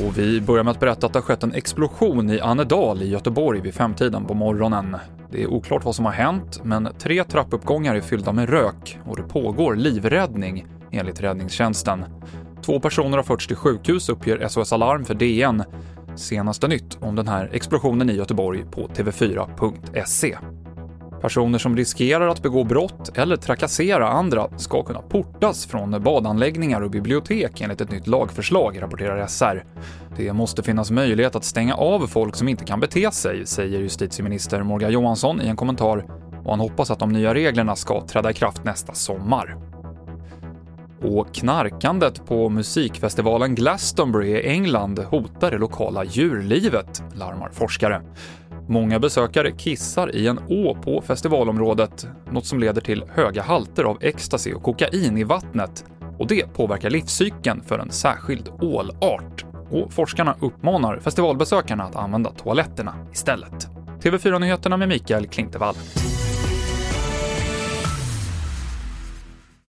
Och vi börjar med att berätta att det har skett en explosion i Annedal i Göteborg vid femtiden på morgonen. Det är oklart vad som har hänt, men tre trappuppgångar är fyllda med rök och det pågår livräddning, enligt räddningstjänsten. Två personer har förts till sjukhus, uppger SOS Alarm för DN. Senaste nytt om den här explosionen i Göteborg på tv4.se. Personer som riskerar att begå brott eller trakassera andra ska kunna portas från badanläggningar och bibliotek enligt ett nytt lagförslag, rapporterar SR. Det måste finnas möjlighet att stänga av folk som inte kan bete sig, säger justitieminister Morgan Johansson i en kommentar och han hoppas att de nya reglerna ska träda i kraft nästa sommar. Och knarkandet på musikfestivalen Glastonbury i England hotar det lokala djurlivet, larmar forskare. Många besökare kissar i en å på festivalområdet, något som leder till höga halter av ecstasy och kokain i vattnet. Och det påverkar livscykeln för en särskild ålart. Och forskarna uppmanar festivalbesökarna att använda toaletterna istället. TV4-nyheterna med Mikael Klintevall.